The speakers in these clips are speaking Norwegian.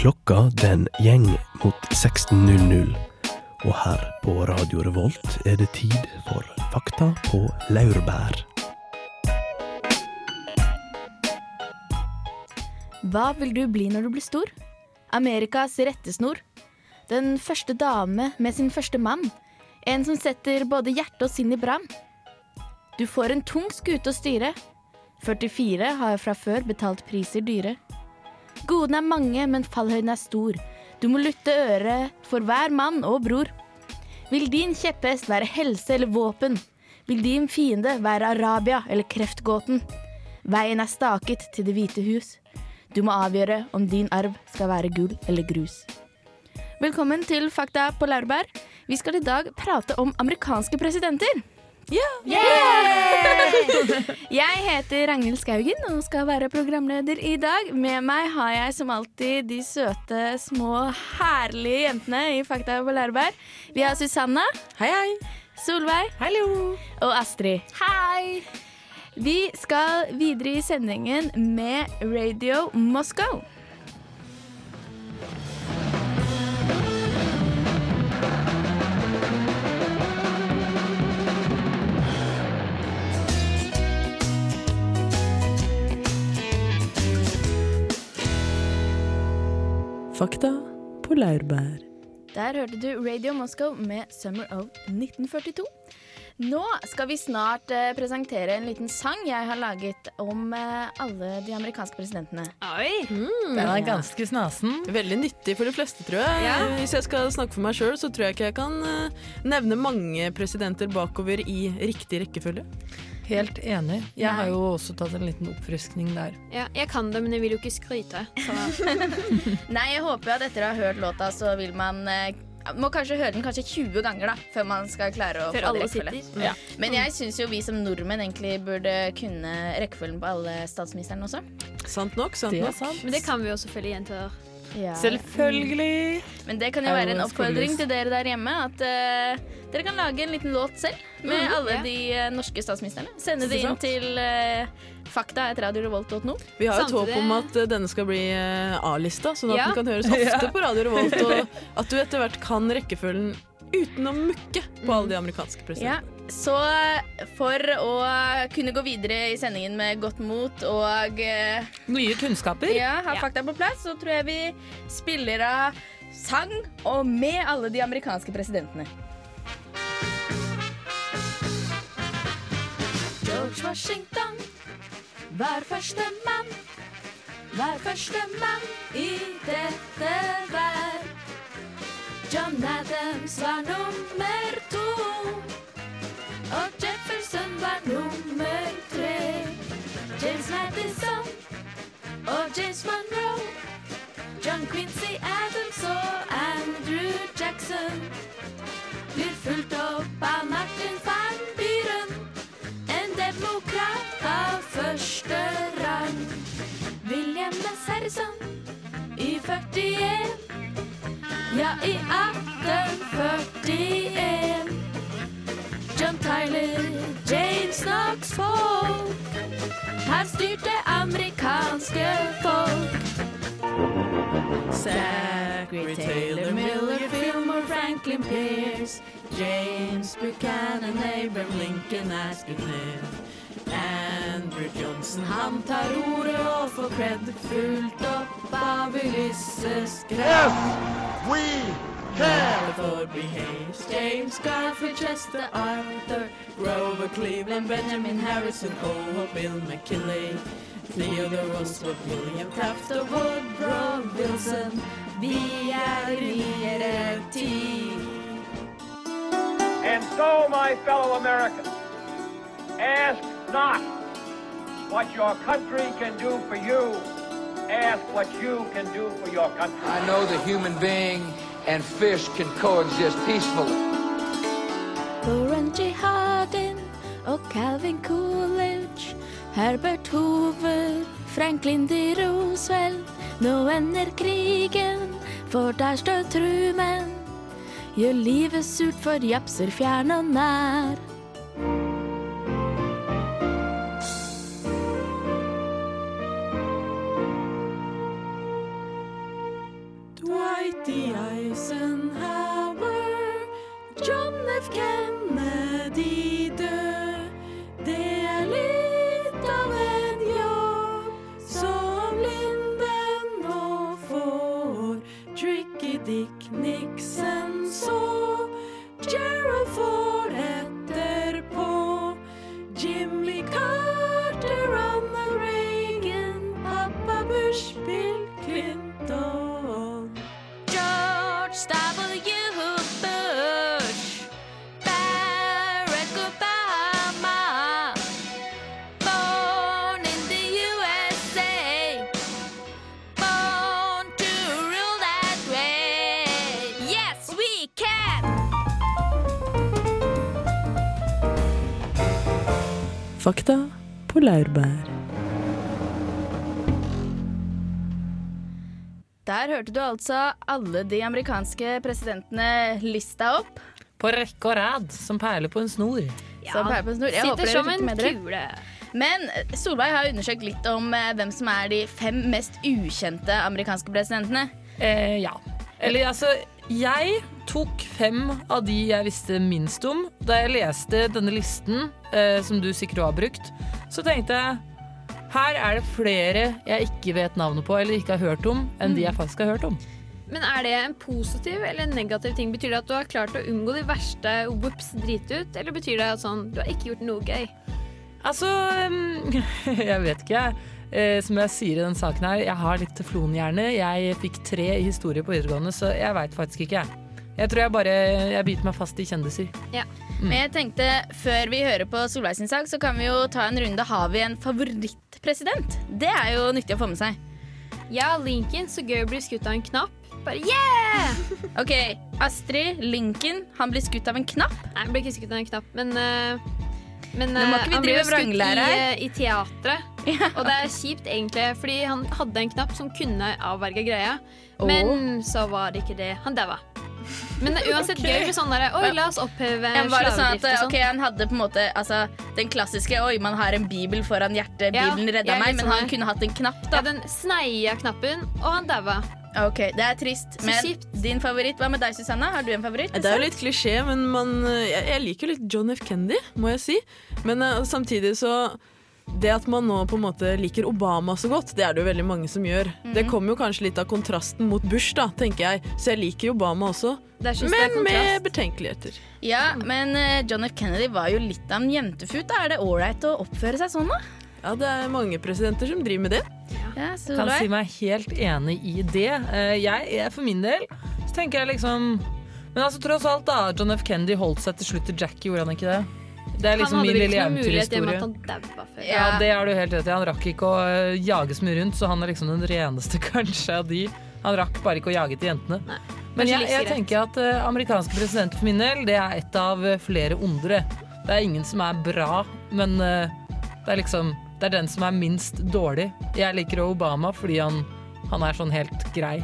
Klokka den gjeng mot 16.00, og her på Radio Revolt er det tid for Fakta på laurbær. Hva vil du bli når du blir stor? Amerikas rettesnor. Den første dame med sin første mann. En som setter både hjerte og sinn i brann. Du får en tung skute å styre. 44 har fra før betalt priser dyre. Godene er mange, men fallhøyden er stor. Du må lytte øret for hver mann og bror. Vil din kjepphest være helse eller våpen? Vil din fiende være Arabia eller kreftgåten? Veien er staket til Det hvite hus. Du må avgjøre om din arv skal være gull eller grus. Velkommen til Fakta på laurbær. Vi skal i dag prate om amerikanske presidenter. Jeg heter Ragnhild Skaugen og skal være programleder i dag. Med meg har jeg som alltid de søte, små, herlige jentene i Fakta på Lærberg Vi har Susanna. Hei, hei. Solveig. Hallo. Og Astrid. Hei! Vi skal videre i sendingen med Radio Moscow. Fakta på laurbær. Der hørte du Radio Moscow med 'Summer of 1942'. Nå skal vi snart eh, presentere en liten sang jeg har laget om eh, alle de amerikanske presidentene. Oi! Den er ganske snasen. Veldig nyttig for de fleste, tror jeg. Ja. Hvis jeg skal snakke for meg sjøl, så tror jeg ikke jeg kan eh, nevne mange presidenter bakover i riktig rekkefølge. Helt enig. Jeg Nei. har jo også tatt en liten oppfriskning der. Ja, jeg kan det, men jeg vil jo ikke skryte. Så. Nei, jeg håper jo at etter å ha hørt låta, så vil man eh, må kanskje høre den kanskje 20 ganger da, før man skal klare å Før få det rekkefølge. Ja. Men jeg syns jo vi som nordmenn egentlig burde kunne rekkefølgen på alle statsministrene også. Sant nok, sant Det nok. sant. Men det kan vi jo selvfølgelig, jenter. Selvfølgelig. Men det kan jo være en oppfordring til dere der hjemme. At uh, dere kan lage en liten låt selv med alle ja. de uh, norske statsministrene. Sende det inn til uh, fakta etter radiorevolt.no. Vi har jo et håp om at denne skal bli A-lista, sånn at Ja. den kan høres ofte på Radio Revolt, og at du etter hvert kan rekkefølgen uten å mukke på alle de amerikanske presidentene. Ja, så eh, for å kunne gå videre i sendingen med godt mot og eh, Nye kunnskaper. ja, ha fakta på plass, så tror jeg vi spiller av sang og med alle de amerikanske presidentene. George Washington var første mann. Var første mann i dette verk. John Adams var nummer to. Og Jefferson var nummer tre. James Madison og James Monroe. John Quincy Adams og Andrew Jackson blir fulgt opp av Martin van Buren. En demokrat av første rang. William S. Harrison i 41. Ja, i 1841. John Tyler, James Knox Folk. Her styrte amerikanske folk. Zachary Taylor Miller, Fillmore, Franklin Pierce, James Buchanan, Abraham Lincoln skutt ned. Andrew Johnson, han tar ordet og får cred fullt opp av Ulysses Grant. We can. Rutherford B. Hayes, James Garfield, Chester Arthur, Grover Cleveland, Benjamin Harrison, oh, og Bill McKinley. Theodore Roosevelt, William Taft og Woodrow Wilson. Vi er i nyere tid. And so, my fellow Americans, ask not what your country can do for you. Ask what you can do for your country. I know the human being and fish can coexist peacefully. Warren G. Hardin og Calvin Coolidge. Herbert Hoover, Franklin D. Roosevelt. Nå ender krigen, for der står Truman. Gjør livet surt for japser fjern og nær. Rikki-Dikk Niksen så Fakta på laurbær. Der hørte du altså alle de amerikanske presidentene lista opp. På rekke og rad, som perler på en snor. Som perler på en snor. Jeg Sitter som en kule. Men Solveig har undersøkt litt om eh, hvem som er de fem mest ukjente amerikanske presidentene. Eh, ja. Eller altså, jeg tok fem av de jeg visste minst om. Da jeg leste denne listen, eh, som du sikkert har brukt, så tenkte jeg her er det flere jeg ikke vet navnet på eller ikke har hørt om, enn de jeg faktisk har hørt om. Men er det en positiv eller en negativ ting? Betyr det at du har klart å unngå de verste whoops drit ut, eller betyr det at sånn, du har ikke gjort noe gøy? Altså, jeg vet ikke, jeg. Eh, som jeg sier i den saken her, jeg har litt teflonhjerne. Jeg fikk tre i historie på videregående, så jeg veit faktisk ikke, jeg. Jeg tror jeg bare jeg biter meg fast i kjendiser. Men jeg tenkte, før vi hører på Solveig sin sak, så kan vi jo ta en runde. Har vi en favorittpresident? Det er jo nyttig å få med seg. Ja, Lincoln, så gøy å bli skutt av en knapp. Bare yeah! Ok, Astrid Lincoln, han blir skutt av en knapp. Nei, han blir ikke skutt av en knapp, men eh, men vi han ble jo skutt i, i teatret. Og det er kjipt, egentlig, fordi han hadde en knapp som kunne avverge greia. Men så var det ikke det. Han daua. Men det er uansett gøy med sånn derre Oi, la oss oppheve Ja, var sånn at slavedrift og sånn. Okay, Han hadde på en måte altså, den klassiske Oi, man har en bibel foran hjertet, Ja, Bibelen redda meg, men sånn han kunne hatt en knapp, Ja, den sneia knappen, og han daua. Ok, Det er trist. Men din favoritt, hva med deg, Susanna? Har du en favoritt? Det er jo litt klisjé, men man, jeg, jeg liker jo litt John F. Kennedy, må jeg si. Men uh, samtidig så Det at man nå på en måte liker Obama så godt, det er det jo veldig mange som gjør. Det kommer jo kanskje litt av kontrasten mot Bush, da, tenker jeg. Så jeg liker jo Obama også. Men med betenkeligheter. Ja, men eh, John F. Kennedy var jo litt av en jentefut. da. Er det ålreit å oppføre seg sånn, da? Ja, det er mange presidenter som driver med det. Ja, kan si meg helt enig i det. Eh, Jeg, jeg for min del så tenker jeg liksom Men altså tross alt, da. John F. Kennedy holdt seg til slutt til Jackie, gjorde han ikke det? Det er liksom min lille eventyrhistorie. Ja, det har du helt rett i. Han rakk ikke å eh, jage så mye rundt, så han er liksom den reneste kanskje av de. Han rakk bare ikke å jage til jentene. Nei, Men jeg, jeg tenker at uh, amerikanske presidenter for min del, det er et av flere ondere. Det er ingen som er bra, men uh, det er liksom Det er den som er minst dårlig. Jeg liker Obama fordi han, han er sånn helt grei.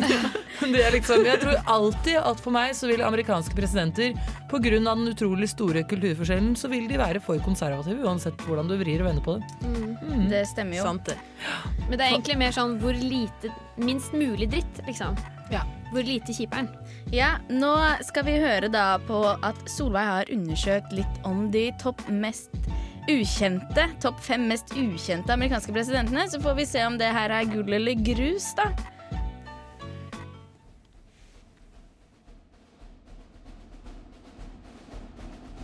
det er liksom, jeg tror alltid at for meg så vil amerikanske presidenter, pga. den utrolig store kulturforskjellen, så vil de være for konservative, uansett hvordan du vrir og vender på det. Det stemmer jo. Sant det. Men det er egentlig mer sånn hvor lite Minst mulig dritt, liksom. Ja. Hvor lite kjiperen. Ja, Nå skal vi høre da på at Solveig har undersøkt litt om de topp mest ukjente, topp fem mest ukjente amerikanske presidentene. Så får vi se om det her er gull eller grus, da.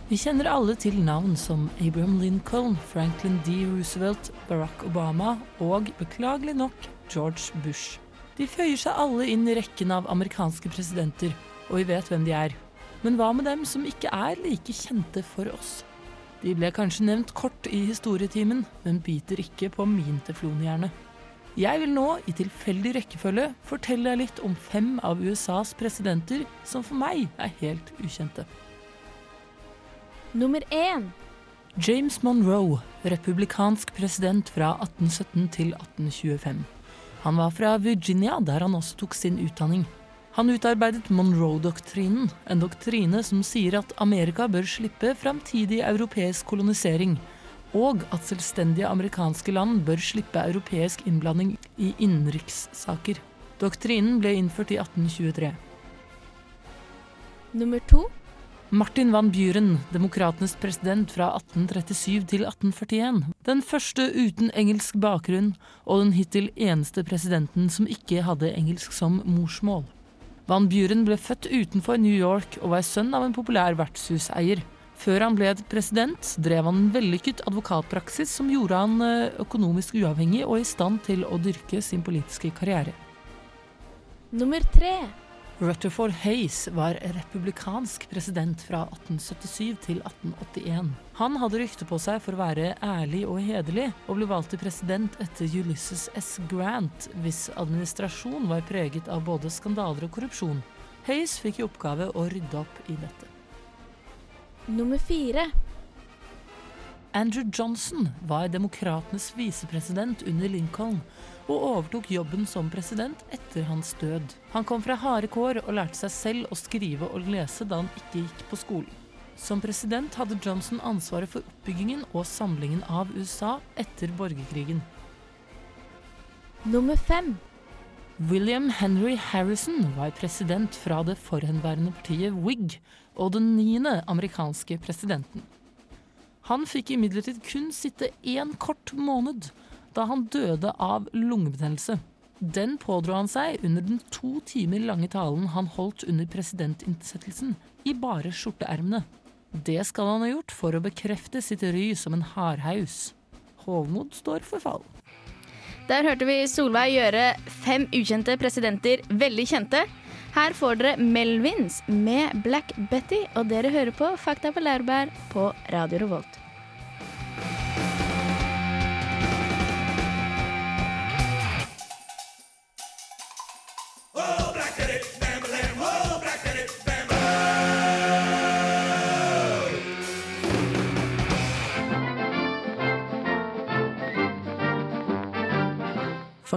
Vi kjenner alle til navn som Abraham Lincoln, Franklin D. Roosevelt, Barack Obama og, beklagelig nok, George Bush. De føyer seg alle inn i rekken av amerikanske presidenter, og vi vet hvem de er. Men hva med dem som ikke er like kjente for oss? De ble kanskje nevnt kort i historietimen, men biter ikke på min teflonhjerne. Jeg vil nå, i tilfeldig rekkefølge, fortelle deg litt om fem av USAs presidenter som for meg er helt ukjente. Nummer én. James Monroe, republikansk president fra 1817 til 1825. Han var fra Virginia, der han også tok sin utdanning. Han utarbeidet Monroe-doktrinen, en doktrine som sier at Amerika bør slippe framtidig europeisk kolonisering, og at selvstendige amerikanske land bør slippe europeisk innblanding i innenrikssaker. Doktrinen ble innført i 1823. Nummer to. Martin van Buren, demokratenes president fra 1837 til 1841. Den første uten engelsk bakgrunn, og den hittil eneste presidenten som ikke hadde engelsk som morsmål. Van Buren ble født utenfor New York og var sønn av en populær vertshuseier. Før han ble president, drev han en vellykket advokatpraksis som gjorde han eh, økonomisk uavhengig og i stand til å dyrke sin politiske karriere. Nummer tre. Rutherford Hayes var republikansk president fra 1877 til 1881. Han hadde rykte på seg for å være ærlig og hederlig, og ble valgt til president etter Ulysses S. Grant, hvis administrasjon var preget av både skandaler og korrupsjon. Hayes fikk i oppgave å rydde opp i dette. Nummer fire. Andrew Johnson var demokratenes visepresident under Lincoln og overtok jobben som president etter hans død. Han kom fra harde kår og lærte seg selv å skrive og lese da han ikke gikk på skolen. Som president hadde Johnson ansvaret for oppbyggingen og samlingen av USA etter borgerkrigen. Nummer fem. William Henry Harrison var president fra det forhenværende partiet Whig og den niende amerikanske presidenten. Han fikk imidlertid kun sitte én kort måned, da han døde av lungebetennelse. Den pådro han seg under den to timer lange talen han holdt under presidentinnsettelsen, i bare skjorteermene. Det skal han ha gjort for å bekrefte sitt ry som en hardhaus. Hovmod står for fall. Der hørte vi Solveig gjøre fem ukjente presidenter veldig kjente. Her får dere Melvins med Black Betty, og dere hører på Fakta på laurbær på Radio Revolt.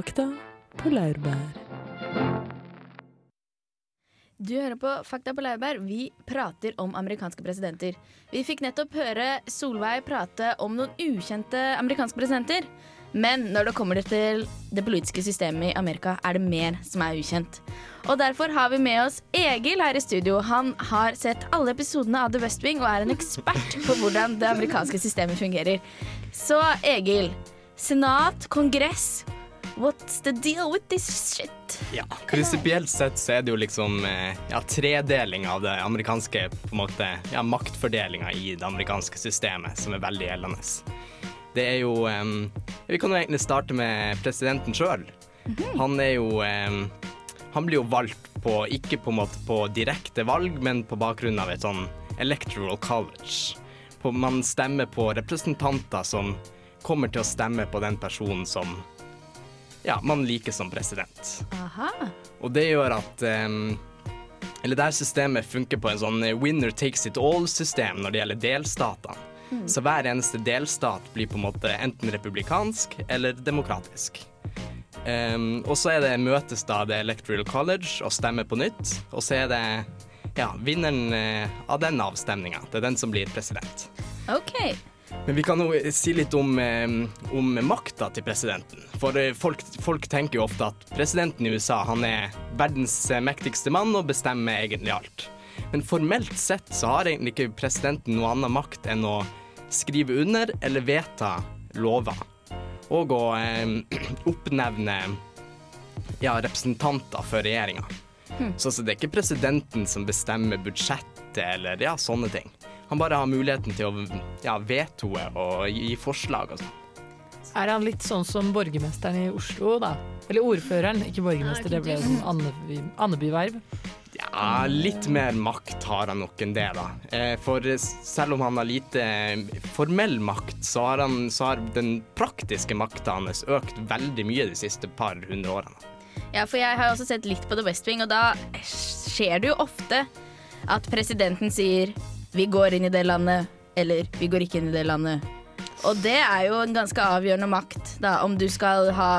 Fakta på laurbær. Du hører på Fakta på laurbær. Vi prater om amerikanske presidenter. Vi fikk nettopp høre Solveig prate om noen ukjente amerikanske presidenter. Men når det kommer til det politiske systemet i Amerika, er det mer som er ukjent. Og derfor har vi med oss Egil her i studio. Han har sett alle episodene av The West Wing og er en ekspert på hvordan det amerikanske systemet fungerer. Så Egil, senat, kongress What's the deal with this shit? Ja, Prinsipielt sett så er det jo liksom eh, ja, tredeling av det amerikanske på en måte, ja, maktfordelinga i det amerikanske systemet som er veldig gjeldende. Det er jo um, Vi kan jo egentlig starte med presidenten sjøl. Han er jo um, Han blir jo valgt på ikke på en måte på direkte valg, men på bakgrunn av et sånn electoral college. På, man stemmer på representanter som kommer til å stemme på den personen som ja, man liker som president. Aha. Og det gjør at um, Eller det her systemet funker på en sånn winner takes it all-system når det gjelder delstatene. Så hver eneste delstat blir på en måte enten republikansk eller demokratisk. Um, og så er det møtes da det Electoral College og stemmer på nytt. Og så er det ja, vinneren eh, av den avstemninga. Det er den som blir president. OK. Men vi kan jo si litt om, om makta til presidenten. For eh, folk, folk tenker jo ofte at presidenten i USA han er verdens eh, mektigste mann og bestemmer egentlig alt. Men formelt sett så har egentlig ikke presidenten noe annen makt enn å skrive under eller vedta lover. Og å eh, oppnevne ja, representanter for regjeringa. Så, så det er ikke presidenten som bestemmer budsjettet eller ja, sånne ting. Han bare har muligheten til å ja, vetoe og gi forslag og sånn. Er han litt sånn som borgermesteren i Oslo, da? Eller ordføreren, ikke borgermester, det ble sånn Andeby- Andebyverv. Ja, litt mer makt har han nok enn det, da. Eh, For selv om han har lite formell makt, så har, han, så har den praktiske makta hans økt veldig mye de siste par hundre årene. Ja, for jeg har også sett litt på The West Wing, og da skjer det jo ofte at presidenten sier 'vi går inn i det landet', eller 'vi går ikke inn i det landet'. Og det er jo en ganske avgjørende makt, da, om du skal ha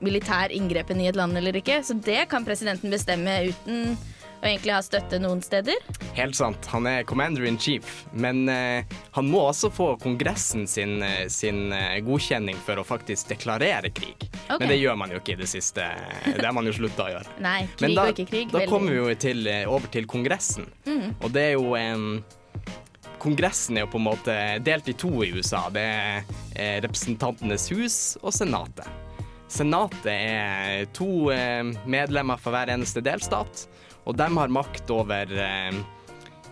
militær inngrepen i et land eller ikke. Så det kan presidenten bestemme uten å egentlig ha støtte noen steder. Helt sant, han er commander in chief, men eh, han må også få Kongressen sin, eh, sin eh, godkjenning for å faktisk deklarere krig. Okay. Men det gjør man jo ikke i det siste. Det har man jo slutta å gjøre. Nei, krig da, og ikke krig. da veldig. kommer vi jo til, eh, over til Kongressen. Og det er jo em, Kongressen er jo på en måte delt i to i USA. Det er eh, Representantenes hus og Senatet. Senatet er to eh, medlemmer for hver eneste delstat, og de har makt over eh,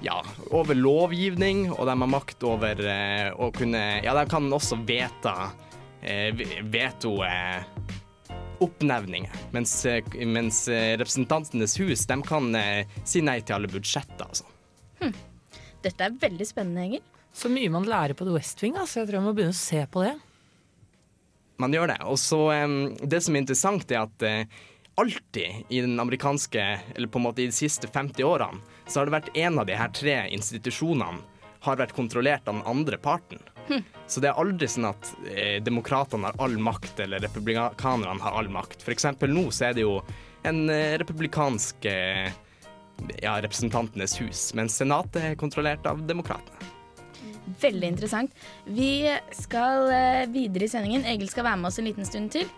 ja, over lovgivning, og de har makt over å kunne Ja, de kan også vedta veto oppnevninger, mens, mens Representantenes hus de kan si nei til alle budsjetter og sånn. Dette er veldig spennende, Engel. Så mye man lærer på The West Wing, altså. Jeg tror jeg må begynne å se på det. Man gjør det. Og så um, Det som er interessant, er at uh, alltid i den amerikanske Eller på en måte i de siste 50 årene så har det vært en av de her tre institusjonene har vært kontrollert av den andre parten. Så det er aldri sånn at eh, demokratene har all makt, eller republikanerne har all makt. For eksempel nå så er det jo en eh, republikansk eh, ja, representantenes hus, mens senatet er kontrollert av demokratene. Veldig interessant. Vi skal eh, videre i sendingen. Egil skal være med oss en liten stund til.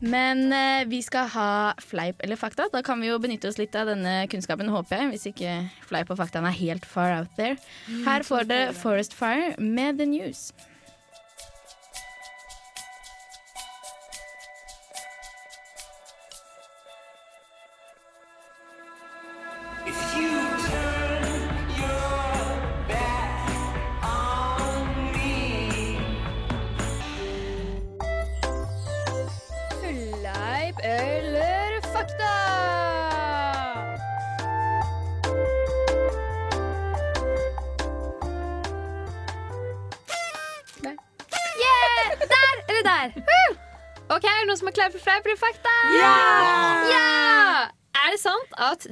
Men eh, vi skal ha fleip eller fakta. Da kan vi jo benytte oss litt av denne kunnskapen, håper jeg. Hvis ikke fleip og faktaen er helt far out there. Her får det Forest Fire med The News.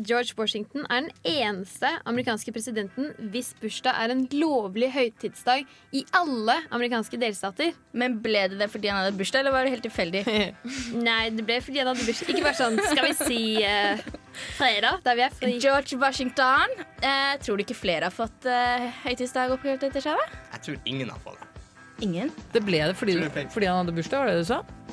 George Washington er den eneste amerikanske presidenten hvis bursdag er en lovlig høytidsdag i alle amerikanske delstater? Men ble det det fordi han hadde bursdag, eller var det helt tilfeldig? Nei, det ble fordi han hadde bursdag. Ikke bare sånn, skal vi si uh, fredag, der vi er fri. George Washington. Uh, tror du ikke flere har fått uh, høytidsdag oppkalt etter seg? da? Jeg tror ingen har fått det. Ingen. Det ble det fordi, fordi han hadde bursdag, var det det du sa?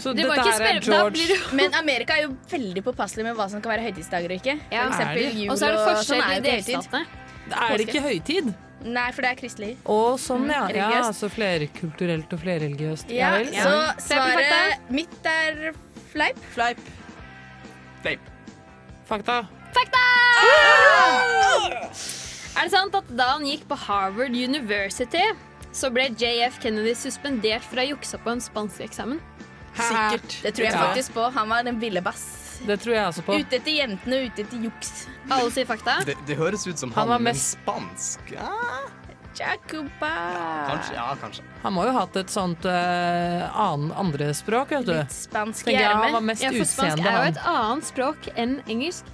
Så det dette her er George du Men Amerika er jo veldig påpasselig med hva som kan være høytidsdager og ikke. Ja. For eksempel jul Og så er det sånn forskjell er i jo ikke høytid. delstatene. Er det ikke høytid? Nei, for det er kristelig. Å, sånn, ja. ja. religiøst. Altså flerkulturelt og flerreligiøst. Ja, ja. Så svaret mitt er fleip. Fleip. Fleip. Fakta. Fakta! Er det sant at da han gikk på Harvard University, så ble JF Kennedy suspendert fra å jukse på en spanskeksamen? Sikkert. Det tror jeg Ja. faktisk på. Han var en villebass. Det tror jeg også på. Ute etter jentene og ute etter juks. Alle sier fakta. Det, det høres ut som Han han, var mest- spansk. Ja, Jacoba. kanskje. Ja, kanskje. Han må jo ha hatt et sånt uh, annen andre språk, vet du. Litt spansk i jeg han var ermet. mest Ja, for spansk er jo et annet språk enn engelsk.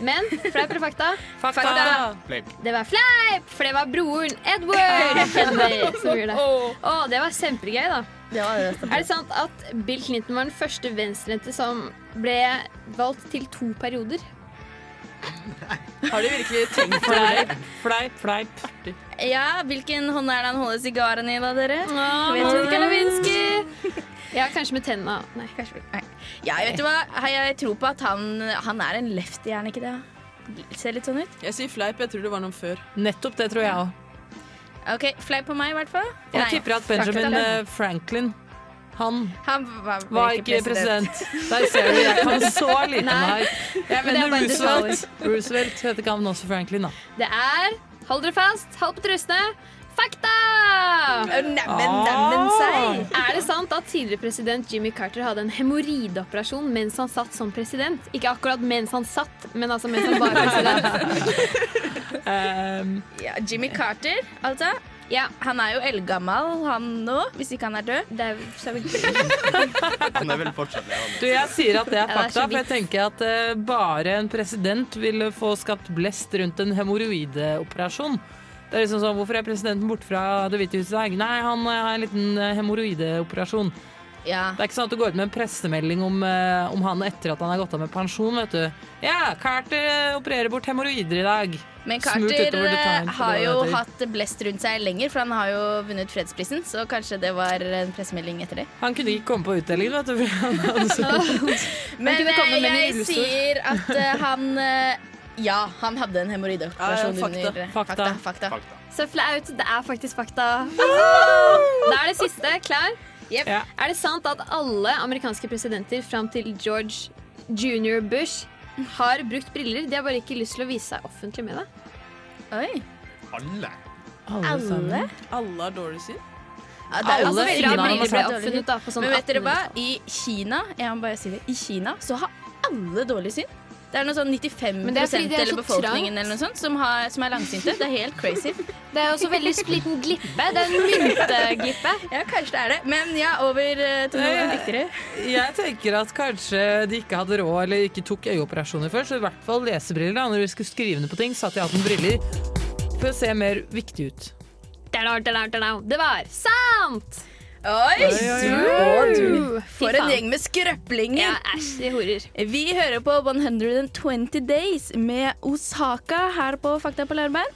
Men fleip eller fakta? Fakta! Fakta. Fleip. Det var fleip, for det var broren Edward Kennedy som gjorde det. Å, det var kjempegøy, da. Det det. Er det sant at Bill Clinton var den første venstrehendte som ble valgt til to perioder? Nei. Har de virkelig tenkt på Fleip, det? fleip, fleip. Ja, hvilken hånd er det han holder sigaren i, da, dere? Vet Vet du du ikke, det? Ja, kanskje med tenna. Nei. Kanskje Nei. Ja, vet du hva? Jeg tror på at han, han er en lefty, er han ikke det? Ser litt sånn ut. Jeg sier fleip. Jeg tror det var noen før. Nettopp det tror jeg òg. OK, fleip på meg, i hvert fall. Jeg Nei, tipper at Benjamin eh, Franklin han Han var, var ikke president. Der ser du, jeg kan så lite om det her. Jeg Men mener Roosevelt. Roosevelt heter ikke han også Franklin, da. Det er Hold dere fast, hold på trusene. Fakta! Neimen, neimen seg! Er det sant at tidligere president Jimmy Carter hadde en hemoroideoperasjon mens han satt som president? Ikke akkurat mens han satt, men altså mens han var president. Um, Ja, Jimmy Carter, altså. Ja, Han er jo eldgammel, han nå, hvis ikke han er død. det er så. Han er vel fortsatt levende. du, jeg sier at det er Ja, det er fakta, for jeg tenker at uh, bare en president ville få skapt blest rundt en hemoroideoperasjon. Det er liksom sånn, Hvorfor er presidenten borte fra Det hvite huset? Nei, han eh, har en liten eh, hemoroideoperasjon. Ja. Det er ikke sånn at du går ut med en pressemelding om, eh, om han etter at han har gått av med pensjon. vet du. Ja, Carter opererer bort hemoroider i dag. Men Carter har jo det hatt blest rundt seg lenger, for han har jo vunnet fredsprisen, så kanskje det var en pressemelding etter det. Han kunne ikke komme på utdelingen, vet du. Men en jeg sier at han Ja, han hadde en hemoroideoperasjon Ja, under Fakta. fakta. fakta. Fakta. Så flaut. Det er faktisk fakta. Da er det siste. Klar? Yep. Ja. Er det sant at alle amerikanske presidenter fram til George jr. Bush har brukt briller? De har bare ikke lyst til å vise seg offentlig med det. Oi. Alle. Alle. Alle? Alle har dårlig syn. Ja, det er Alle han som ble oppfunnet da, på sånn Men vet dere hva? I Kina jeg må bare si det, i Kina så har alle dårlig syn. Det er noe sånn 95 Men det er fordi de er eller så befolkningen eller noe sånt som, har, som er langsynte. Det er helt crazy. Det er også veldig liten glippe. Det er en mynteglippe. Ja, kanskje det er det. Men ja, over eh, til noe Ja, viktigere. Jeg tenker at kanskje de ikke hadde råd eller ikke tok øyeoperasjoner før, så i hvert fall lesebriller. da Når vi skulle skrive ned på ting, satt de av noen briller. for å se mer viktig ut. Det var sant! Oi, du, du. For en gjeng med skrøplinger. Ja, æsj, de horer. Vi hører på 120 Days med Osaka her på Fakta på Laurbær.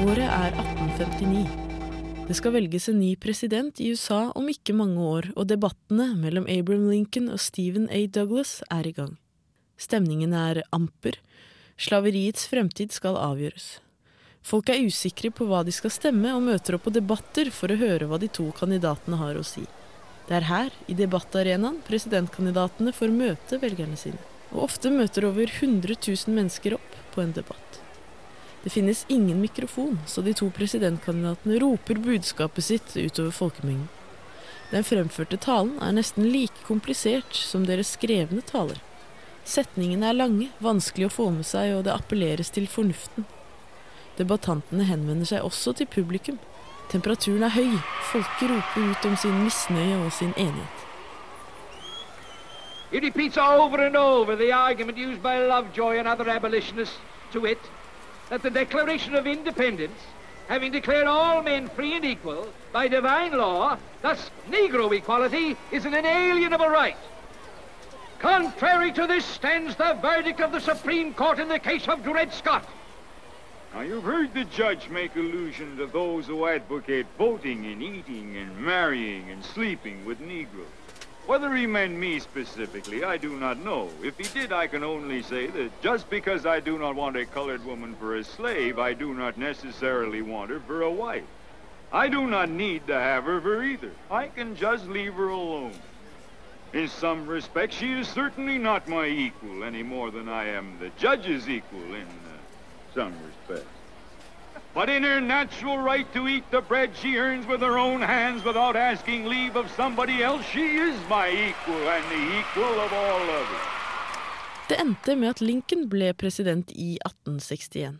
Året er 1859. Det skal velges en ny president i USA om ikke mange år, og debattene mellom Abraham Lincoln og Stephen A. Douglas er i gang. Stemningen er amper. Slaveriets fremtid skal avgjøres. Folk er usikre på hva de skal stemme, og møter opp på debatter for å høre hva de to kandidatene har å si. Det er her, i debattarenaen, presidentkandidatene får møte velgerne sine. Og ofte møter over 100 000 mennesker opp på en debatt. Det finnes ingen mikrofon, så de to presidentkandidatene roper budskapet sitt utover folkemengden. Den fremførte talen er nesten like komplisert som deres skrevne taler. Setningene er lange, vanskelig å få med seg, og det appelleres til fornuften. Debattantene henvender seg også til publikum. Temperaturen er høy, folket roper ut om sin misnøye og sin enighet. He repeats over and over the argument Lovejoy and other abolitionists to it that the Declaration of Independence, having declared all men free and equal by divine law, thus Negro equality, is an inalienable right. Contrary to this stands the verdict of the Supreme Court in the case of Dred Scott. Now, you've heard the judge make allusion to those who advocate voting and eating and marrying and sleeping with Negroes. Whether he meant me specifically, I do not know. If he did, I can only say that just because I do not want a colored woman for a slave, I do not necessarily want her for a wife. I do not need to have her for either. I can just leave her alone. In some respects, she is certainly not my equal any more than I am the judge's equal in uh, some respects. But in her natural right to eat the bread she earns with her own hands without asking leave of somebody else, she is my equal and the equal of all others. Det endte med at Lincoln ble president i 1861.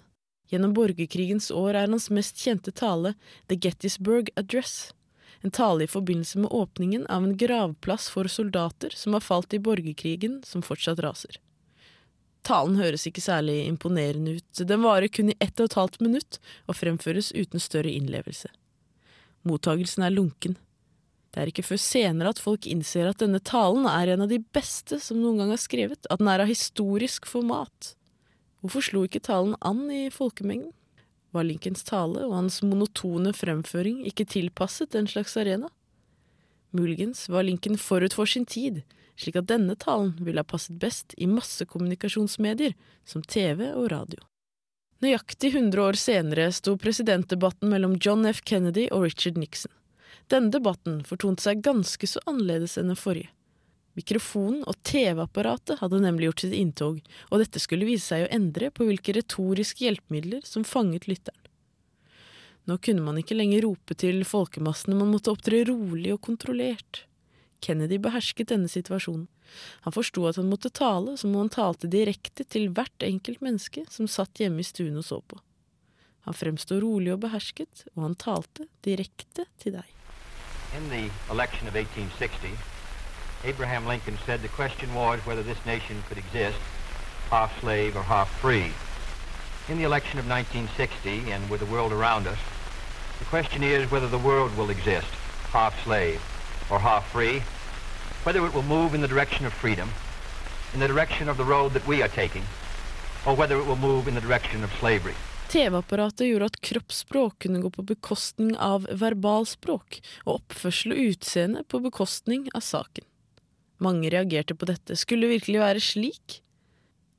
Gjennom borgerkrigens år er hans mest kjente tale The Gettysburg Address, en tale i forbindelse med åpningen av en gravplass for soldater som har falt i borgerkrigen som fortsatt raser. Talen høres ikke særlig imponerende ut, den varer kun i ett og et halvt minutt og fremføres uten større innlevelse. Mottagelsen er lunken. Det er ikke før senere at folk innser at denne talen er en av de beste som noen gang er skrevet, at den er av historisk format. Hvorfor slo ikke talen an i folkemengden? Var Lincolns tale og hans monotone fremføring ikke tilpasset den slags arena? Muligens var Lincoln forut for sin tid, slik at denne talen ville ha passet best i massekommunikasjonsmedier som TV og radio. Nøyaktig 100 år senere sto presidentdebatten mellom John F. Kennedy og Richard Nixon. Denne debatten fortonte seg ganske så annerledes enn den forrige. Mikrofonen og TV-apparatet hadde nemlig gjort sitt inntog, og dette skulle vise seg å endre på hvilke retoriske hjelpemidler som fanget lytteren. Nå kunne man ikke lenger rope til folkemassene, man måtte opptre rolig og kontrollert. Kennedy behersket denne situasjonen. Han forsto at han måtte tale som om han talte direkte til hvert enkelt menneske som satt hjemme i stuen og så på. Han fremsto rolig og behersket, og han talte direkte til deg. In the election of 1860, Abraham Lincoln said the question was whether this nation could exist half slave or half free. In the election of 1960, and with the world around us, the question is whether the world will exist half slave or half free, whether it will move in the direction of freedom, in the direction of the road that we are taking, or whether it will move in the direction of slavery. TV-apparatet gjorde at kroppsspråk kunne gå på bekostning av verbalspråk, og oppførsel og utseende på bekostning av saken. Mange reagerte på dette. Skulle det virkelig være slik?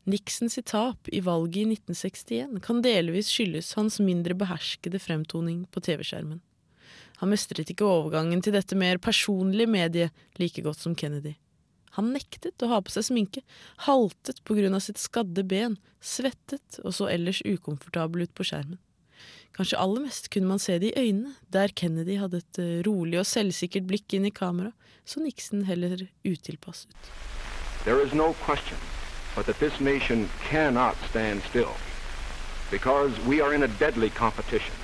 Nixons tap i valget i 1961 kan delvis skyldes hans mindre beherskede fremtoning på TV-skjermen. Han mestret ikke overgangen til dette mer personlige mediet like godt som Kennedy. Han nektet å ha på seg sminke, haltet på grunn av sitt skadde ben, svettet og så ellers ukomfortabel ut på skjermen. Kanskje aller mest kunne man se det i øynene, der Kennedy hadde et eh, rolig og selvsikkert blikk inn i kamera, så Nixon heller utilpass ut. There is no question but that this nation cannot stand still because we are in a deadly competition.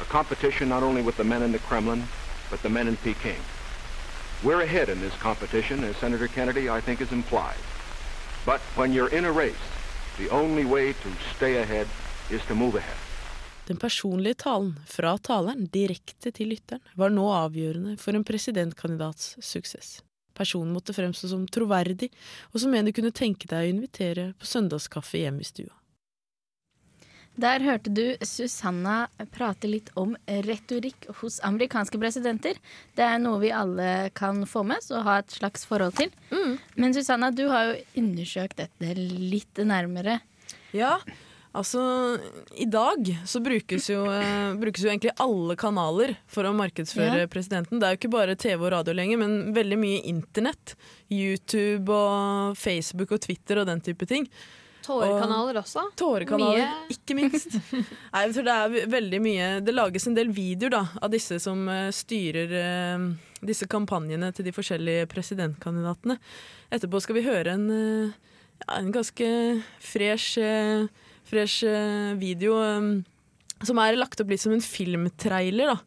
A competition not only with the men in the Kremlin, but the men in Peking. We're ahead in this competition, as Senator Kennedy, I think, has implied. But when you're in a race, the only way to stay ahead is to move ahead. Den personlige talen fra taleren direkte til lytteren var nå avgjørende for en presidentkandidats suksess. Personen måtte fremstå som troverdig, og som en du kunne tenke deg å invitere på søndagskaffe hjemme i stua. Der hørte du Susanna prate litt om retorikk hos amerikanske presidenter. Det er noe vi alle kan få med oss og ha et slags forhold til. Men Susanna, du har jo undersøkt dette litt nærmere. Ja, altså I dag så brukes jo, eh, brukes jo egentlig alle kanaler for å markedsføre Ja. presidenten. Det er jo ikke bare TV og radio lenger, men veldig mye internett. YouTube og Facebook og Twitter og den type ting. Tårekanaler også. Tårekanaler, Mye. ikke minst. Nei, jeg tror det er veldig mye Det lages en del videoer da, av disse som uh, styrer uh, disse kampanjene til de forskjellige presidentkandidatene. Etterpå skal vi høre en, uh, ja, en ganske fresh, fresh eh, video eh, som er lagt opp litt som en filmtrailer. da.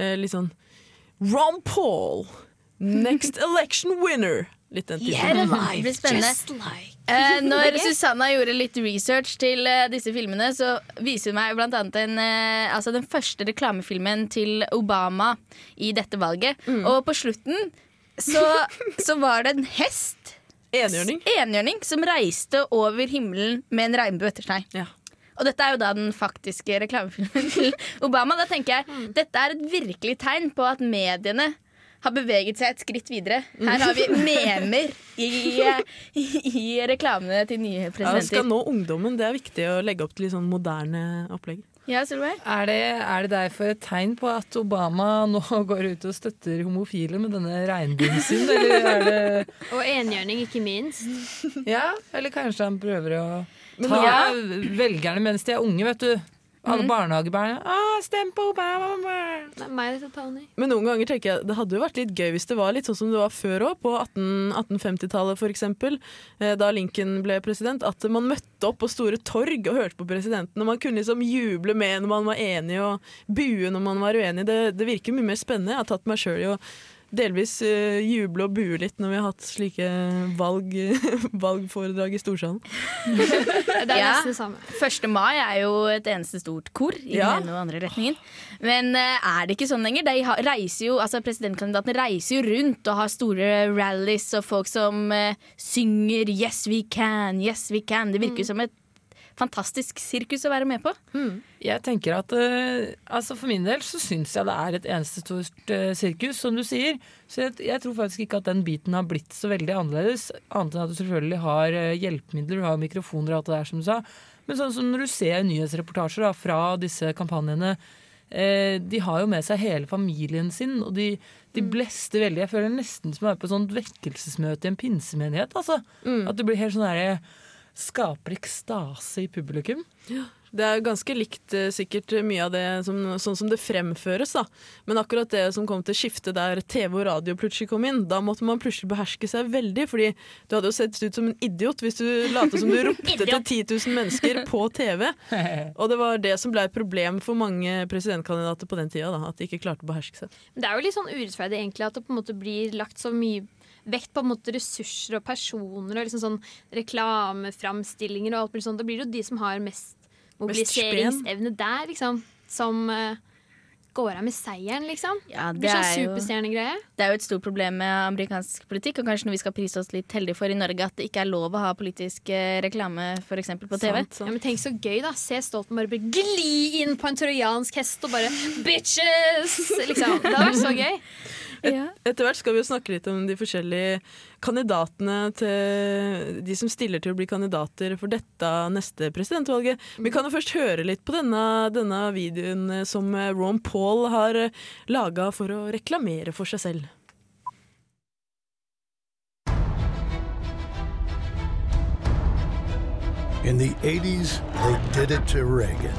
Eh, litt sånn Ron Paul, next election winner. Litt den typen. Det blir spennende. Eh, når Susanna gjorde litt research til eh, disse filmene, så viser hun meg blant annet eh, altså den første reklamefilmen til Obama i dette valget. Og på slutten så, så var det en hest. Enhjørning. Enhjørning som reiste over himmelen med en regnbue etter seg. Ja. Og dette er jo da den faktiske reklamefilmen til Obama. Da tenker jeg dette er et virkelig tegn på at mediene har beveget seg et skritt videre. Her har vi memer i, i, i reklamene til nye Ja, skal nå ungdommen. Det er viktig å legge opp til litt sånn moderne opplegg. Ja, Solveig? Er det, er det derfor et tegn på at Obama nå går ut og støtter homofile med denne regnbuen sin, eller er det Og enhjørning, ikke minst. Ja, eller kanskje han prøver å ta ja. velgerne mens de er unge, vet du. Alle barnehagebarna. Ah, stem på Obama! Men noen ganger tenker jeg det hadde jo vært litt gøy hvis det var litt sånn som det var før òg, på 18 1850-tallet f.eks., da Lincoln ble president. At man møtte opp på store torg og hørte på presidenten. Og man kunne liksom juble med når man var enig, og bue når man var uenig. Det, det virker mye mer spennende. Jeg har tatt meg sjøl i å delvis uh, juble og bue litt når vi har hatt slike valg, valgforedrag i storsalen. Det er Ja. nesten det samme. 1. mai er jo et eneste stort kor i Ja. den ene og andre retningen. Men uh, er det ikke sånn lenger? De har, reiser jo, altså Presidentkandidatene reiser jo rundt og har store rallies og folk som uh, synger 'Yes, we can', 'Yes, we can'. Det virker jo som et fantastisk sirkus å være med på. Jeg tenker at uh, altså For min del så syns jeg det er et eneste stort uh, sirkus, som du sier. Så jeg, jeg tror faktisk ikke at den biten har blitt så veldig annerledes. Annet enn at du selvfølgelig har uh, hjelpemidler, du har mikrofoner og alt det der, som du sa. Men sånn som når du ser nyhetsreportasjer da, fra disse kampanjene eh, De har jo med seg hele familien sin, og de, de blester veldig. Jeg føler nesten som å være på et sånt vekkelsesmøte i en pinsemenighet. Altså. At det blir helt sånn derre Skaper ekstase i publikum. Det er ganske likt eh, sikkert mye av det som, sånn som det fremføres. da. Men akkurat det som kom til skiftet der TV og radio plutselig kom inn, da måtte man plutselig beherske seg veldig. fordi du hadde jo sett ut som en idiot hvis du lot som du ropte til 10 000 mennesker på TV. Og det var det som ble et problem for mange presidentkandidater på den tida. da, At de ikke klarte å beherske seg. Det er jo litt sånn urettferdig egentlig at det på en måte blir lagt så mye vekt på måte ressurser og personer og liksom sånn reklameframstillinger og alt mulig sånt. Da blir det jo de som har mest mobiliseringsevne der, liksom, som eh, går av med seieren, liksom. Ja, det det sånn er jo- superstjernegreie. Det er jo et stort problem med amerikansk politikk, og kanskje noe vi skal prise oss litt heldige for i Norge, at det ikke er lov å ha politisk eh, reklame eksempel på TV. Ja, men tenk så gøy, da. Se Stoltenberg bare gli inn på en trojansk hest og bare Bitches! Liksom. Det hadde vært så gøy. Etter hvert skal vi jo snakke litt om de forskjellige kandidatene til de som stiller til å bli kandidater for dette neste presidentvalget. Vi kan jo først høre litt på denne, denne videoen som Ron Paul har laga for å reklamere for seg selv. In the 80s, they did it to Reagan.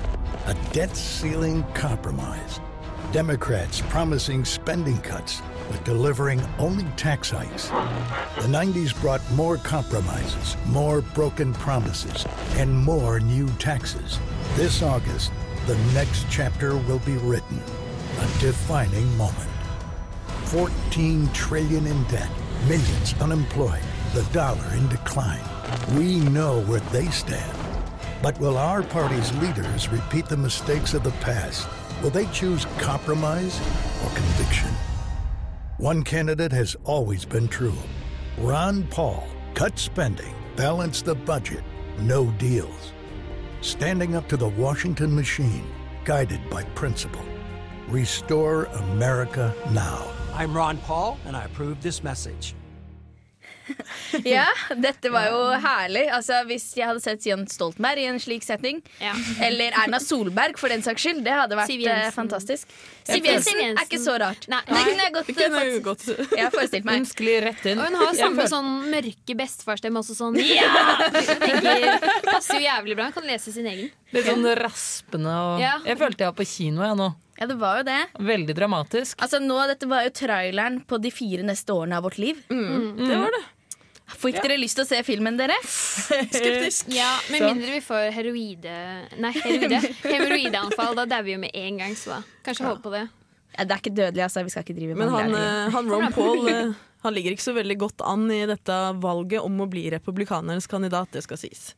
A debt ceiling compromise. Democrats promising spending cuts, but delivering only tax hikes. The 90s brought more compromises, more broken promises, and more new taxes. This August, the next chapter will be written. A defining moment. 14 trillion in debt, millions unemployed, the dollar in decline. We know where they stand. But will our party's leaders repeat the mistakes of the past? Will they choose compromise or conviction? One candidate has always been true. Ron Paul cut spending, balance the budget, no deals. Standing up to the Washington machine, guided by principle. Restore America now. I'm Ron Paul, and I approve this message. Ja, dette var jo herlig. Altså, hvis jeg hadde sett Jens Stoltenberg i en slik setting, eller Erna Solberg for den saks skyld, det hadde vært Siv eh, fantastisk. Siv Jensen er ikke så rart. Nei. Det kunne jeg godt, Det kunne jeg godt. Jeg forestilt meg. Hun sklir rett inn. Og hun har samme sånn mørke bestefarstemme også sånn Ja! Tenker, passer jo jævlig bra. Hun kan lese sin egen. Litt sånn raspende og Ja. Jeg følte jeg var på kino jeg nå. Ja, det var jo det. Veldig dramatisk. Altså nå, Dette var jo traileren på de fire neste årene av vårt liv. Mm, det var det. Fikk dere lyst til å se filmen, dere? Skeptisk. Ja, Med mindre vi får heroide Nei, heroide. hemoroideanfall. Da dauer vi jo med en gang, så da kanskje håpe på det. Ja, det er ikke dødelig, altså. Vi skal ikke drive Men med han, det. eh, han Ron Paul eh, Han ligger ikke så veldig godt an i dette valget om å bli republikanernes kandidat, det skal sies.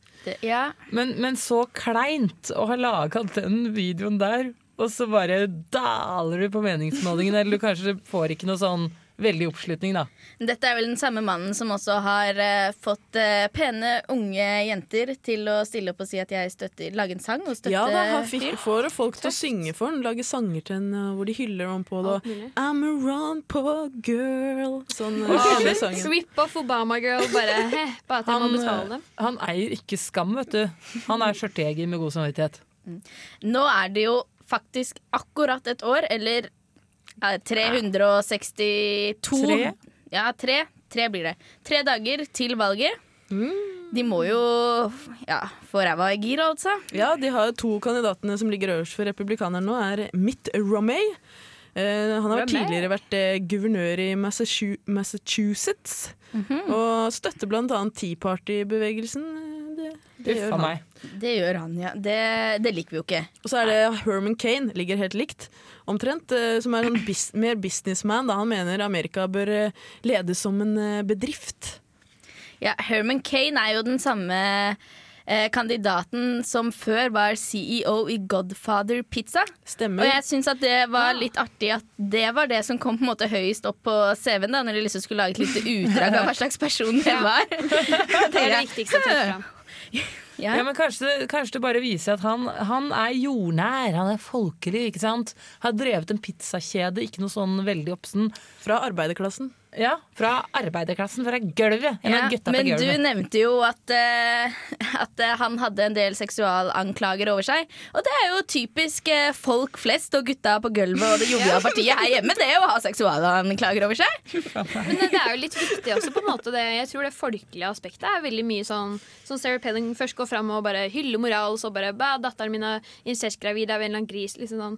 ja. Men, men så kleint å ha laga den videoen der, og så bare daler du på meningsmålingene, eller du kanskje får ikke noe sånn veldig oppslutning, da. Dette er vel den samme mannen som også har uh, fått uh, pene unge jenter til å stille opp og si at jeg støtter Lage en sang og støtte Ja da, han fikk, får folk til å synge for han, lage sanger til han eh, hvor de hyller Ron Paul og I'm a Ron Paul girl. Sånn eh, kjenner sangen. Rip off Obama girl, bare he, bare at jeg må Han, betale dem. han eier ikke skam, vet du. Han er skjørtejeger med god samvittighet. Nå er det jo faktisk akkurat et år, eller 362 Tre? Ja, tre. Tre blir det. Tre dager til valget. Mm. De må jo ja, få ræva i gir, altså. Ja, de har to kandidatene som ligger øverst for republikanerne nå, er Mitt Romney. Eh, han har Romney? tidligere vært eh, guvernør i Massachusetts. Massachusetts. -hmm. Og støtter blant annet Tea Party-bevegelsen. Det, det Uff gjør han. meg. Det gjør han, ja. Det, det liker vi jo ikke. Og så er det Herman Kane, ligger helt likt, omtrent, eh, som er en bis mer businessman. Da han mener Amerika bør eh, ledes som en eh, bedrift. Ja, Herman Kane er jo den samme eh, kandidaten som før var CEO i Godfather Pizza. Stemmer. Og jeg syns at det var litt artig at det var det som kom på en måte høyest opp på CV-en, da, når de liksom skulle lage et lite utdrag av hva slags person det var. Det er det viktigste å trekke fram. Ja, men kanskje, kanskje det bare viser at han, han er jordnær, han er folkelig, ikke sant? Har drevet en pizzakjede, ikke noe sånn veldig oppsen. Fra arbeiderklassen. Ja, fra arbeiderklassen, fra gulvet. En Ja, av gutta på men du nevnte jo at, uh, at eh, han hadde en del seksualanklager over seg. Og det er jo typisk uh, folk flest og gutta på gulvet og det joviale partiet her hjemme, det å ha seksualanklager over seg. Men det er jo litt viktig også, på en måte. Det, jeg tror det folkelige aspektet er veldig mye sånn Som Sarah Pelling først går fram og bare hyller moral, så bare Bæ, 'Datteren min er incestgravid av en eller annen gris'. Liksom sånn.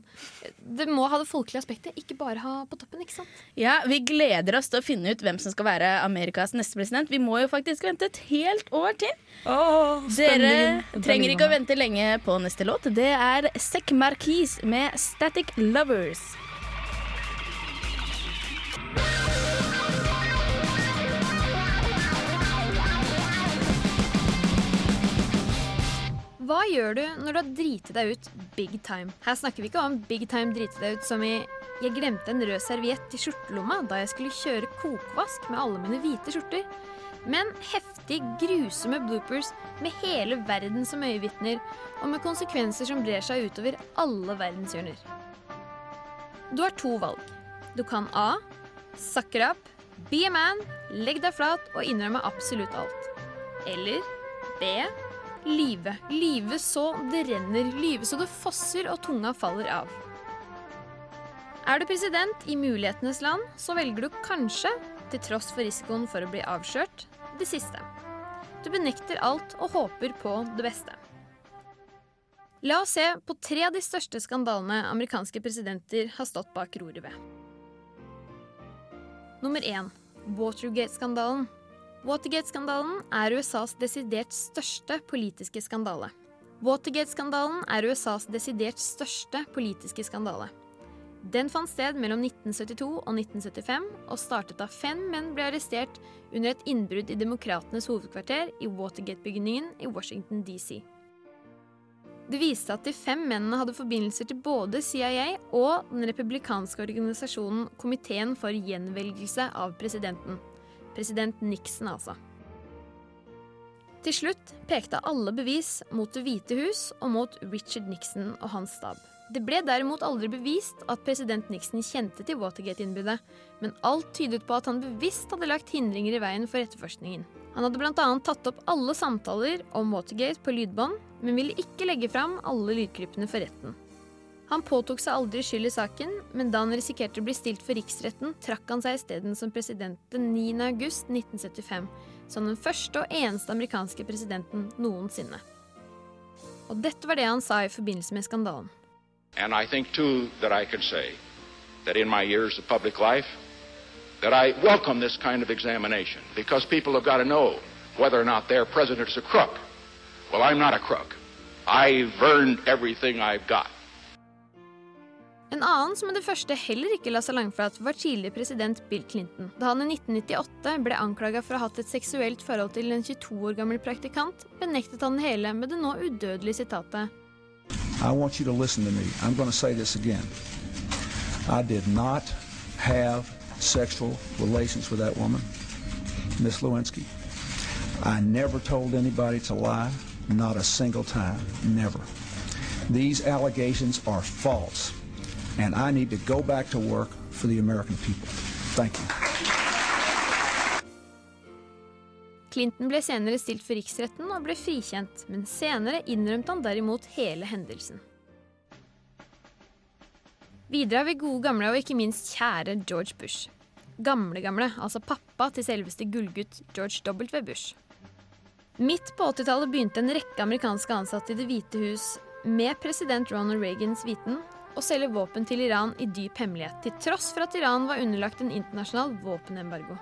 Det må ha det folkelige aspektet, ikke bare ha på toppen. ikke sant? Ja, Vi gleder oss til å finne ut hvem som skal være Amerikas neste president. Vi må jo faktisk vente et helt år til. Dere trenger ikke å vente lenge på neste låt. Det er Sec Marquis med 'Static Lovers'. Hva gjør du når du har driti deg ut big time? Her snakker vi ikke om big time drite deg ut som i jeg glemte en rød serviett i skjortelomma da jeg skulle kjøre kokvask med alle mine hvite skjorter. Men heftig, grusomme bloopers med hele verden som øyevitner, og med konsekvenser som brer seg utover alle verdenshjørner. Du har to valg. Du kan A. Sucker up, be a man, legg deg flat og innrømme absolutt alt. Eller B. Lyve. Live så det renner. Live så det fosser og tunga faller av. Er du president i mulighetenes land, så velger du kanskje, til tross for risikoen for å bli avslørt, det siste. Du benekter alt og håper på det beste. La oss se på tre av de største skandalene amerikanske presidenter har stått bak roret ved. Nummer én Watergate-skandalen. Watergate-skandalen er USAs desidert største politiske skandale. Watergate-skandalen er USAs desidert største politiske skandale. Den fant sted mellom 1972 og 1975 og startet da fem menn ble arrestert under et innbrudd i Demokratenes hovedkvarter i Watergate-bygningen i Washington DC. Det viste at de fem mennene hadde forbindelser til både CIA og den republikanske organisasjonen Komiteen for gjenvelgelse av presidenten. President Nixon, altså. Til slutt pekte alle bevis mot Det hvite hus og mot Richard Nixon og hans stab. Det ble derimot aldri bevist at president Nixon kjente til Watergate-innbruddet, men alt tydet på at han bevisst hadde lagt hindringer i veien for etterforskningen. Han hadde bl.a. tatt opp alle samtaler om Watergate på lydbånd, men ville ikke legge fram alle lydklippene for retten. Han påtok seg aldri skyld i saken, men da han risikerte å bli stilt for riksretten, trakk han seg isteden som president den 9. august 1975, som den første og eneste amerikanske presidenten noensinne. Og dette var det han sa i forbindelse med skandalen. And I think, too, that I can say that in my years of public life, that I welcome this kind of examination because people have got to know whether or not their president is a crook. Well, I'm not a crook. I've earned everything I've got. En annen som med det første heller ikke la seg langflat, var tidligere president Bill Clinton. Da han i 1998 ble anklaga for å ha hatt et seksuelt forhold til en 22 år gammel praktikant, benektet han det hele med det nå udødelige sitatet I want you to listen to me. I'm going to say this again. I did not have sexual relations Miss Lewinsky. I never told anybody to lie, not a single time, never. These allegations are false, and I need to go back to work for the American people. Thank you. Clinton ble senere stilt for riksretten og ble frikjent, men senere innrømte han derimot hele hendelsen. Videre har vi gode gamle og ikke minst kjære George Bush. Gamle-gamle, altså pappa til selveste gullgutt George W. Bush. Midt på 80-tallet begynte en rekke amerikanske ansatte i Det hvite hus med president Ronald Reagans viten å selge våpen til Iran i dyp hemmelighet, til tross for at Iran var underlagt en internasjonal våpenembargo.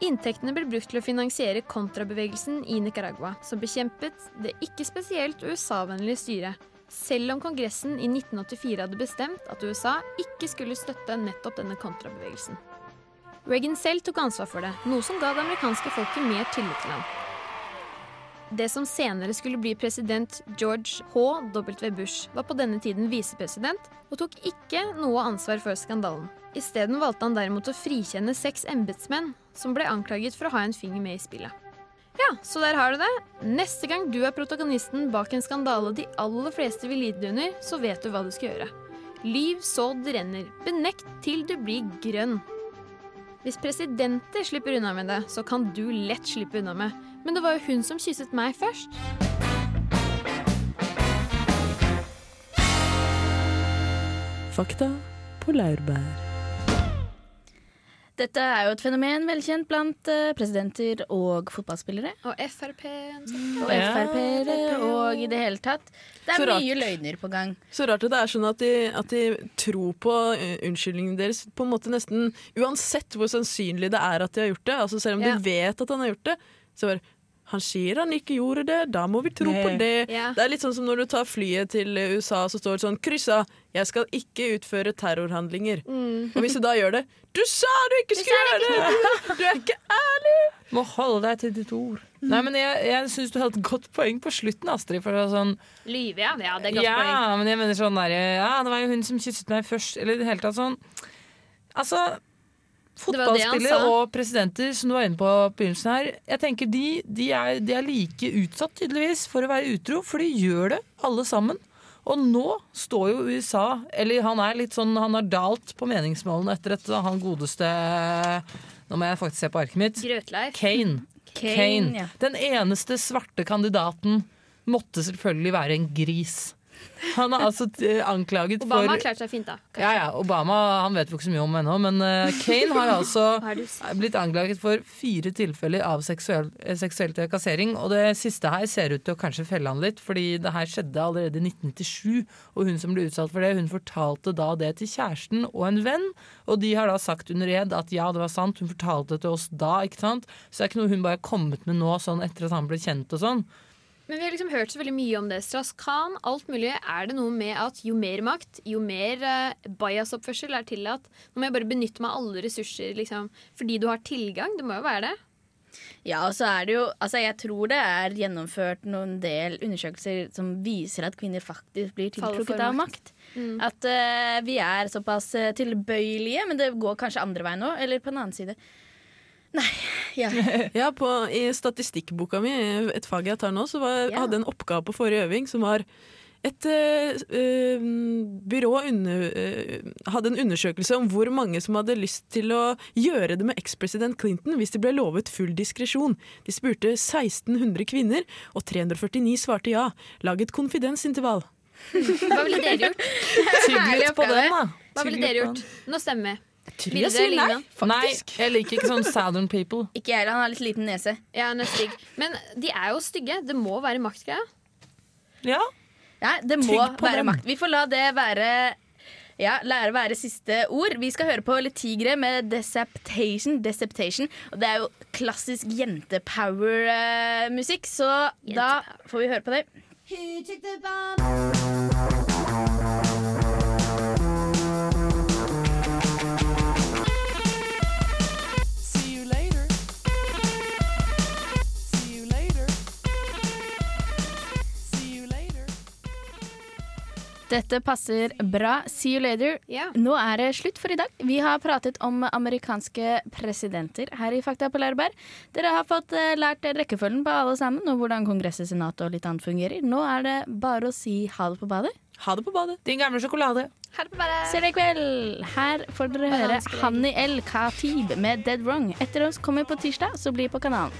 Inntektene ble brukt til å finansiere kontrabevegelsen i Nicaragua, som bekjempet det ikke spesielt USA-vennlige styret, selv om Kongressen i 1984 hadde bestemt at USA ikke skulle støtte nettopp denne kontrabevegelsen. Reagan selv tok ansvar for det, noe som ga det amerikanske folket mer tillit til ham. Det som senere skulle bli president George H.W. Bush, var på denne tiden visepresident og tok ikke noe ansvar for skandalen. Isteden valgte han derimot å frikjenne seks embetsmenn som ble anklaget for å ha en finger med i spillet. Ja, så der har du det. Neste gang du er protagonisten bak en skandale de aller fleste vil lide under, så vet du hva du skal gjøre. Lyv så det renner. Benekt til du blir grønn. Hvis presidenter slipper unna med det, så kan du lett slippe unna med. Men det var jo hun som kysset meg først. Fakta på laurbær. Dette er jo et fenomen velkjent blant eh, presidenter og fotballspillere. Og Frp. Og Frp-ere og i det hele tatt. Det er mye løgner på gang. Så rart at det er sånn at de, at de tror på uh, unnskyldningen deres på en måte nesten uansett hvor sannsynlig det er at de har gjort det. Altså Selv om Ja. de vet at han har gjort det, så bare han sier han ikke gjorde det, da må vi tro på det. Yeah. Det er litt sånn som når du tar flyet til USA, så står det sånn kryssa 'Jeg skal ikke utføre terrorhandlinger'. Mm. Og hvis du da gjør det 'Du sa du ikke skulle gjøre det!' Du er ikke ærlig! Må holde deg til ditt ord. Nei, men Jeg, jeg syns du hadde et godt poeng på slutten, Astrid. For det var sånn, Lyve, ja. ja. Det er godt ja, poeng. men jeg mener sånn der, Ja, det var jo hun som kysset meg først. Eller i det hele tatt sånn Altså, Det var det han fotballspillere og presidenter, som du var inne på begynnelsen her, jeg tenker de, de, er, de er like utsatt, tydeligvis, for å være utro. For de gjør det, alle sammen. Og nå står jo USA Eller han er litt sånn Han har dalt på meningsmålene etter at han godeste Nå må jeg faktisk se på arket mitt. Grøtleif. Kane. Kane, Kane. Den eneste svarte kandidaten måtte selvfølgelig være en gris. Han er altså eh, anklaget Obama for har klart seg fint, da. Kanskje. ja, ja, Obama han vet vi ikke så mye om ennå, men eh, Kane har altså blitt anklaget for fire tilfeller av seksuell, eh, seksuell trakassering. Og det siste her ser ut til å kanskje felle han litt, fordi det her skjedde allerede i 1997. Og hun som ble utsatt for det, hun fortalte da det til kjæresten og en venn. Og de har da sagt under ed at ja, det var sant, hun fortalte det til oss da, ikke sant. Så det er ikke noe hun bare har kommet med nå, sånn etter at han ble kjent og sånn. Men vi har liksom hørt så veldig mye om det. Strauss-Kahn, alt mulig. Er det noe med at jo mer makt, jo mer uh, bias-oppførsel er tillatt? Nå må jeg bare benytte meg av alle ressurser liksom, fordi du har tilgang. Det må jo være det. Ja, og så er det jo Altså, jeg tror det er gjennomført noen del undersøkelser som viser at kvinner faktisk blir tiltrukket av makt. Mm. At uh, vi er såpass eh, tilbøyelige, men det går kanskje andre veien òg. Eller på den annen side. Nei, ja. Ja, på, I statistikkboka mi, et fag jeg tar nå, så var, Ja. hadde jeg en oppgave på forrige øving som var et eh, eh, byrå under, øh, hadde en undersøkelse om hvor mange som hadde lyst til å gjøre det med ekspresident Clinton hvis de ble lovet full diskresjon. De spurte 1600 kvinner, og 349 svarte ja. Lag et konfidensintervall. Hva ville dere gjort? Tygg litt på den, da. Hva ville dere gjort? Nå stemmer vi. Tror jeg sier nei, faktisk. Nei, jeg liker ikke sånn Southern people. Ikke jeg heller. Han har litt liten nese. Ja, han er stygg. Men de er jo stygge. Det må være maktgreia. Ja. Ja, det må Trygg på være dem. makt. Vi får la det være ja, lære være siste ord. Vi skal høre på litt Tigre med Deceptation. Deceptation. Og det er jo klassisk jentepower-musikk, så da får vi høre på det. See Dette passer bra. See you later. Nå er det slutt for i dag. Vi har pratet om amerikanske presidenter her i Fakta på Lærberg. Dere har fått eh, lært rekkefølgen på alle sammen, og hvordan Kongresset, Senatet og litt annet fungerer. Nå er det bare å si ha det på badet. Ha det på badet. Din gamle sjokolade. Ha det på badet. Ser dere i kveld. Her får dere høre. Hanni El Khatib med Dead Wrong. Etter oss kommer på tirsdag, så bli på kanalen.